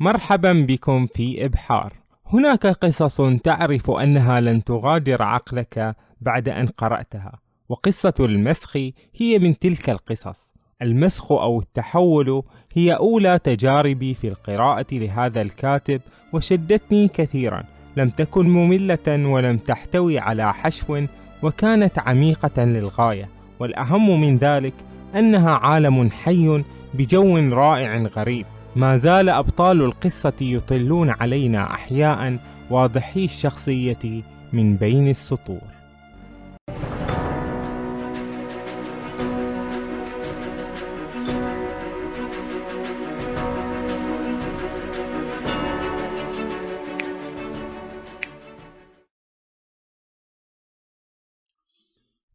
مرحبا بكم في إبحار. هناك قصص تعرف أنها لن تغادر عقلك بعد أن قرأتها، وقصة المسخ هي من تلك القصص. المسخ أو التحول هي أولى تجاربي في القراءة لهذا الكاتب وشدتني كثيرا لم تكن مملة ولم تحتوي على حشو وكانت عميقة للغاية والأهم من ذلك أنها عالم حي بجو رائع غريب ما زال أبطال القصة يطلون علينا أحياء واضحي الشخصية من بين السطور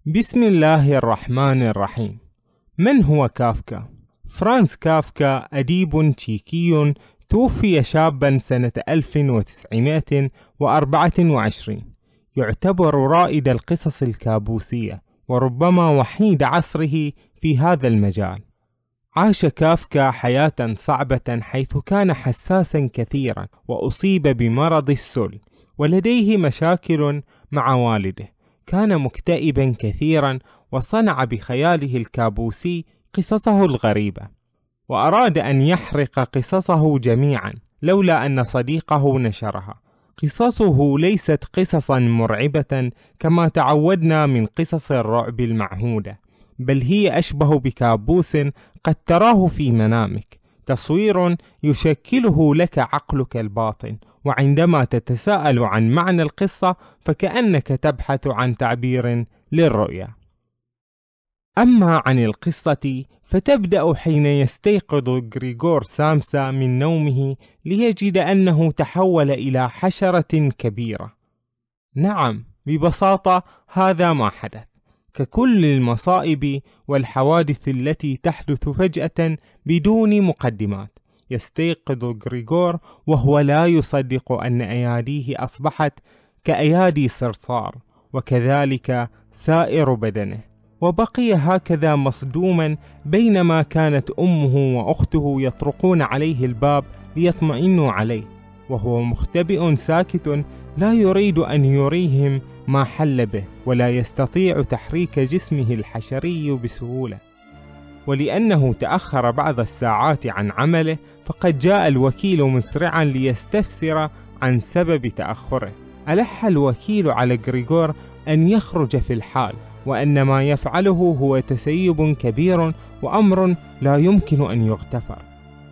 بسم الله الرحمن الرحيم من هو كافكا؟ فرانس كافكا أديب تشيكي توفي شابا سنة 1924 يعتبر رائد القصص الكابوسية وربما وحيد عصره في هذا المجال. عاش كافكا حياة صعبة حيث كان حساسا كثيرا وأصيب بمرض السل ولديه مشاكل مع والده. كان مكتئبا كثيرا وصنع بخياله الكابوسي قصصه الغريبة وأراد أن يحرق قصصه جميعا لولا أن صديقه نشرها قصصه ليست قصصا مرعبة كما تعودنا من قصص الرعب المعهودة بل هي أشبه بكابوس قد تراه في منامك تصوير يشكله لك عقلك الباطن وعندما تتساءل عن معنى القصة فكأنك تبحث عن تعبير للرؤية. أما عن القصة فتبدأ حين يستيقظ غريغور سامسا من نومه ليجد أنه تحول إلى حشرة كبيرة. نعم، ببساطة هذا ما حدث. ككل المصائب والحوادث التي تحدث فجأة بدون مقدمات. يستيقظ غريغور وهو لا يصدق أن أياديه أصبحت كأيادي صرصار وكذلك سائر بدنه وبقي هكذا مصدوما بينما كانت أمه وأخته يطرقون عليه الباب ليطمئنوا عليه وهو مختبئ ساكت لا يريد أن يريهم ما حل به ولا يستطيع تحريك جسمه الحشري بسهولة. ولأنه تأخر بعض الساعات عن عمله فقد جاء الوكيل مسرعا ليستفسر عن سبب تأخره. ألح الوكيل على غريغور أن يخرج في الحال وأن ما يفعله هو تسيب كبير وأمر لا يمكن أن يغتفر.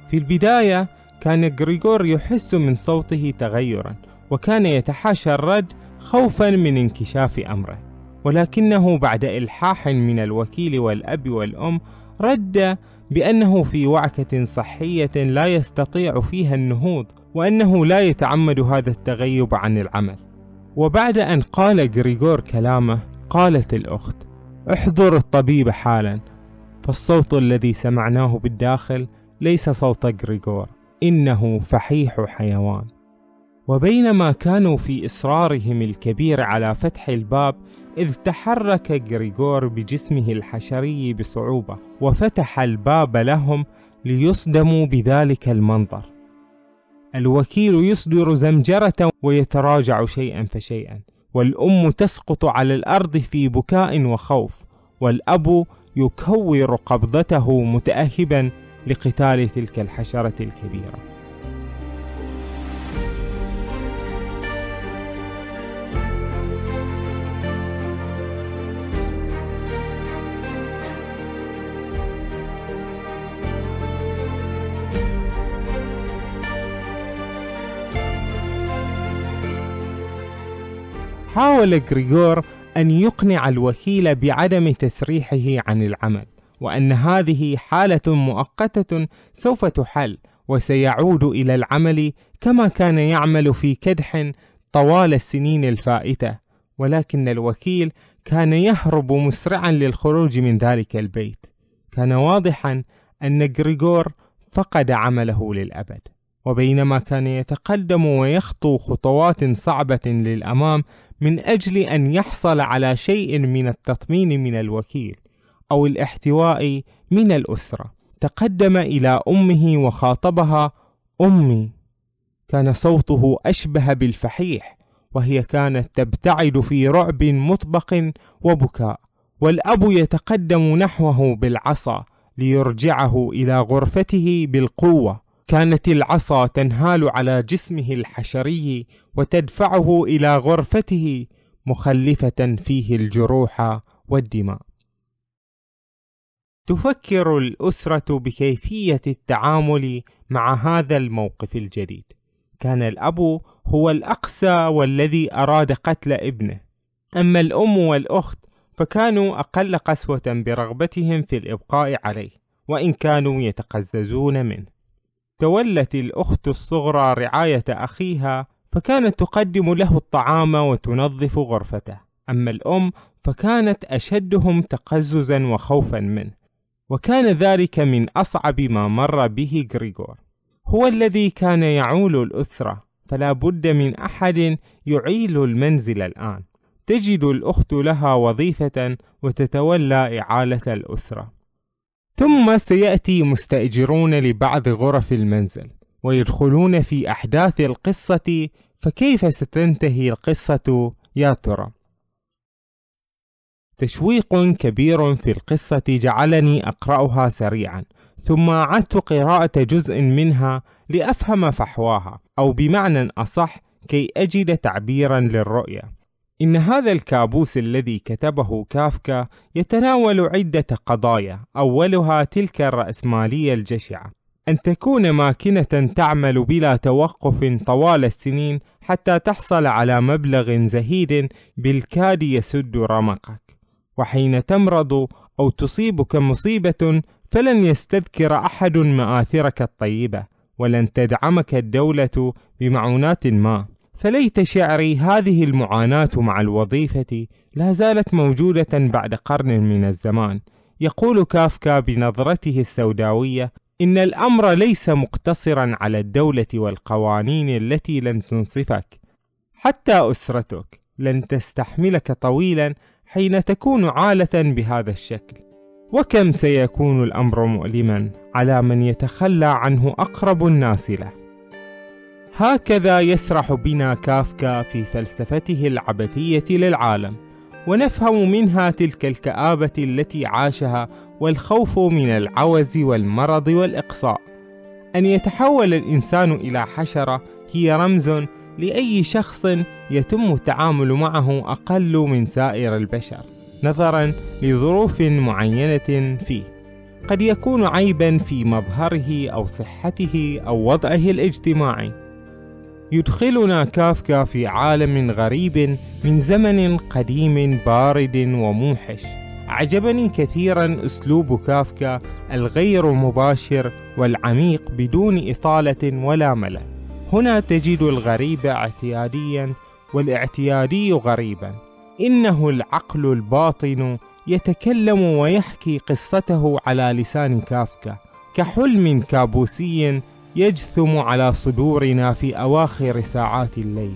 في البداية كان غريغور يحس من صوته تغيرا وكان يتحاشى الرد خوفا من انكشاف أمره. ولكنه بعد إلحاح من الوكيل والأب والأم رد بأنه في وعكة صحية لا يستطيع فيها النهوض وأنه لا يتعمد هذا التغيب عن العمل. وبعد أن قال غريغور كلامه قالت الأخت احضر الطبيب حالا. فالصوت الذي سمعناه بالداخل ليس صوت غريغور إنه فحيح حيوان. وبينما كانوا في إصرارهم الكبير على فتح الباب إذ تحرك غريغور بجسمه الحشري بصعوبة وفتح الباب لهم ليصدموا بذلك المنظر. الوكيل يصدر زمجرة ويتراجع شيئا فشيئا. والأم تسقط على الأرض في بكاء وخوف والأب يكور قبضته متأهبا لقتال تلك الحشرة الكبيرة. حاول غريغور أن يقنع الوكيل بعدم تسريحه عن العمل وأن هذه حالة مؤقتة سوف تحل وسيعود إلى العمل كما كان يعمل في كدح طوال السنين الفائتة. ولكن الوكيل كان يهرب مسرعا للخروج من ذلك البيت. كان واضحا أن غريغور فقد عمله للأبد. وبينما كان يتقدم ويخطو خطوات صعبة للأمام من أجل أن يحصل على شيء من التطمين من الوكيل أو الاحتواء من الأسرة. تقدم إلى أمه وخاطبها أمي كان صوته أشبه بالفحيح وهي كانت تبتعد في رعب مطبق وبكاء والأب يتقدم نحوه بالعصا ليرجعه إلى غرفته بالقوة. كانت العصا تنهال على جسمه الحشري وتدفعه إلى غرفته مخلفة فيه الجروح والدماء. تفكر الأسرة بكيفية التعامل مع هذا الموقف الجديد. كان الأب هو الأقسى والذي أراد قتل ابنه. أما الأم والأخت فكانوا أقل قسوة برغبتهم في الإبقاء عليه وإن كانوا يتقززون منه. تولت الأخت الصغرى رعاية أخيها فكانت تقدم له الطعام وتنظف غرفته. أما الأم فكانت أشدهم تقززا وخوفا منه. وكان ذلك من أصعب ما مر به غريغور. هو الذي كان يعول الأسرة فلا بد من أحد يعيل المنزل الآن. تجد الأخت لها وظيفة وتتولى إعالة الأسرة. ثم سيأتي مستأجرون لبعض غرف المنزل ويدخلون في أحداث القصة فكيف ستنتهي القصة يا ترى؟ تشويق كبير في القصة جعلني أقرأها سريعا ثم أعدت قراءة جزء منها لأفهم فحواها أو بمعنى أصح كي أجد تعبيرا للرؤية إن هذا الكابوس الذي كتبه كافكا يتناول عدة قضايا أولها تلك الرأسمالية الجشعة. أن تكون ماكنة تعمل بلا توقف طوال السنين حتى تحصل على مبلغ زهيد بالكاد يسد رمقك. وحين تمرض أو تصيبك مصيبة فلن يستذكر أحد مآثرك الطيبة ولن تدعمك الدولة بمعونات ما. فليت شعري هذه المعاناة مع الوظيفة لا زالت موجودة بعد قرن من الزمان. يقول كافكا بنظرته السوداوية إن الأمر ليس مقتصرا على الدولة والقوانين التي لن تنصفك حتى أسرتك لن تستحملك طويلا حين تكون عالة بهذا الشكل. وكم سيكون الأمر مؤلما على من يتخلى عنه أقرب الناس له. هكذا يسرح بنا كافكا في فلسفته العبثية للعالم ونفهم منها تلك الكآبة التي عاشها والخوف من العوز والمرض والإقصاء. أن يتحول الإنسان إلى حشرة هي رمز لأي شخص يتم التعامل معه أقل من سائر البشر نظرا لظروف معينة فيه. قد يكون عيبا في مظهره أو صحته أو وضعه الاجتماعي. يدخلنا كافكا في عالم غريب من زمن قديم بارد وموحش. أعجبني كثيرا أسلوب كافكا الغير مباشر والعميق بدون إطالة ولا ملل. هنا تجد الغريب اعتياديا والاعتيادي غريبا. إنه العقل الباطن يتكلم ويحكي قصته على لسان كافكا كحلم كابوسي يجثم على صدورنا في أواخر ساعات الليل.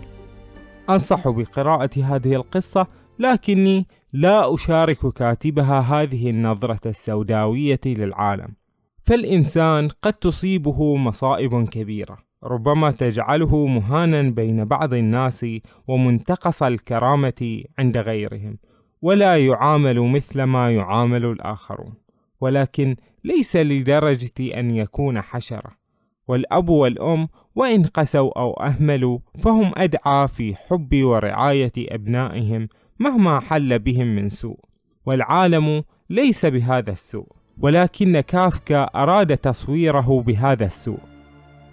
أنصح بقراءة هذه القصة لكني لا أشارك كاتبها هذه النظرة السوداوية للعالم. فالإنسان قد تصيبه مصائب كبيرة. ربما تجعله مهانا بين بعض الناس ومنتقص الكرامة عند غيرهم ولا يعامل مثل ما يعامل الآخرون. ولكن ليس لدرجة أن يكون حشرة. والأب والأم وإن قسوا أو أهملوا فهم أدعى في حب ورعاية أبنائهم مهما حل بهم من سوء والعالم ليس بهذا السوء ولكن كافكا أراد تصويره بهذا السوء.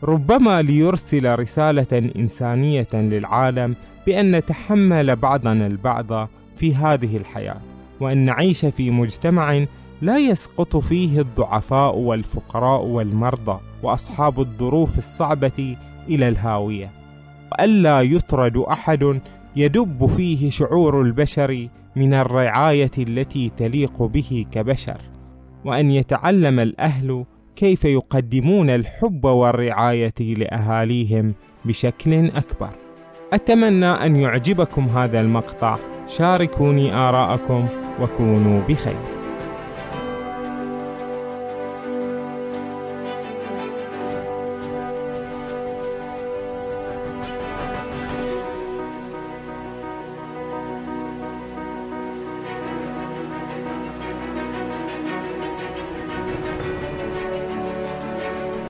ربما ليرسل رسالة إنسانية للعالم بأن نتحمل بعضنا البعض في هذه الحياة وأن نعيش في مجتمع لا يسقط فيه الضعفاء والفقراء والمرضى. وأصحاب الظروف الصعبة إلى الهاوية وألا يطرد أحد يدب فيه شعور البشر من الرعاية التي تليق به كبشر وأن يتعلم الأهل كيف يقدمون الحب والرعاية لأهاليهم بشكل أكبر. أتمنى أن يعجبكم هذا المقطع، شاركوني آراءكم وكونوا بخير.